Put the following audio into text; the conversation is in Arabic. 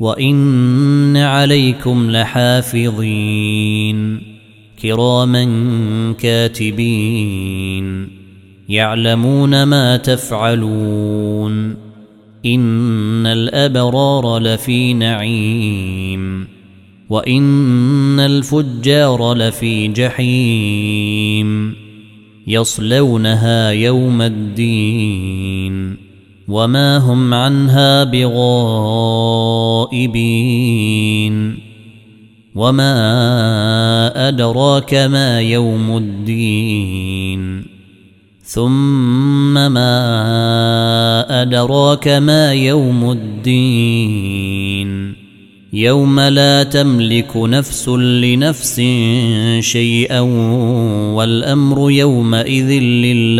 وان عليكم لحافظين كراما كاتبين يعلمون ما تفعلون ان الابرار لفي نعيم وان الفجار لفي جحيم يصلونها يوم الدين وما هم عنها بغائبين وما ادراك ما يوم الدين ثم ما ادراك ما يوم الدين يوم لا تملك نفس لنفس شيئا والامر يومئذ لله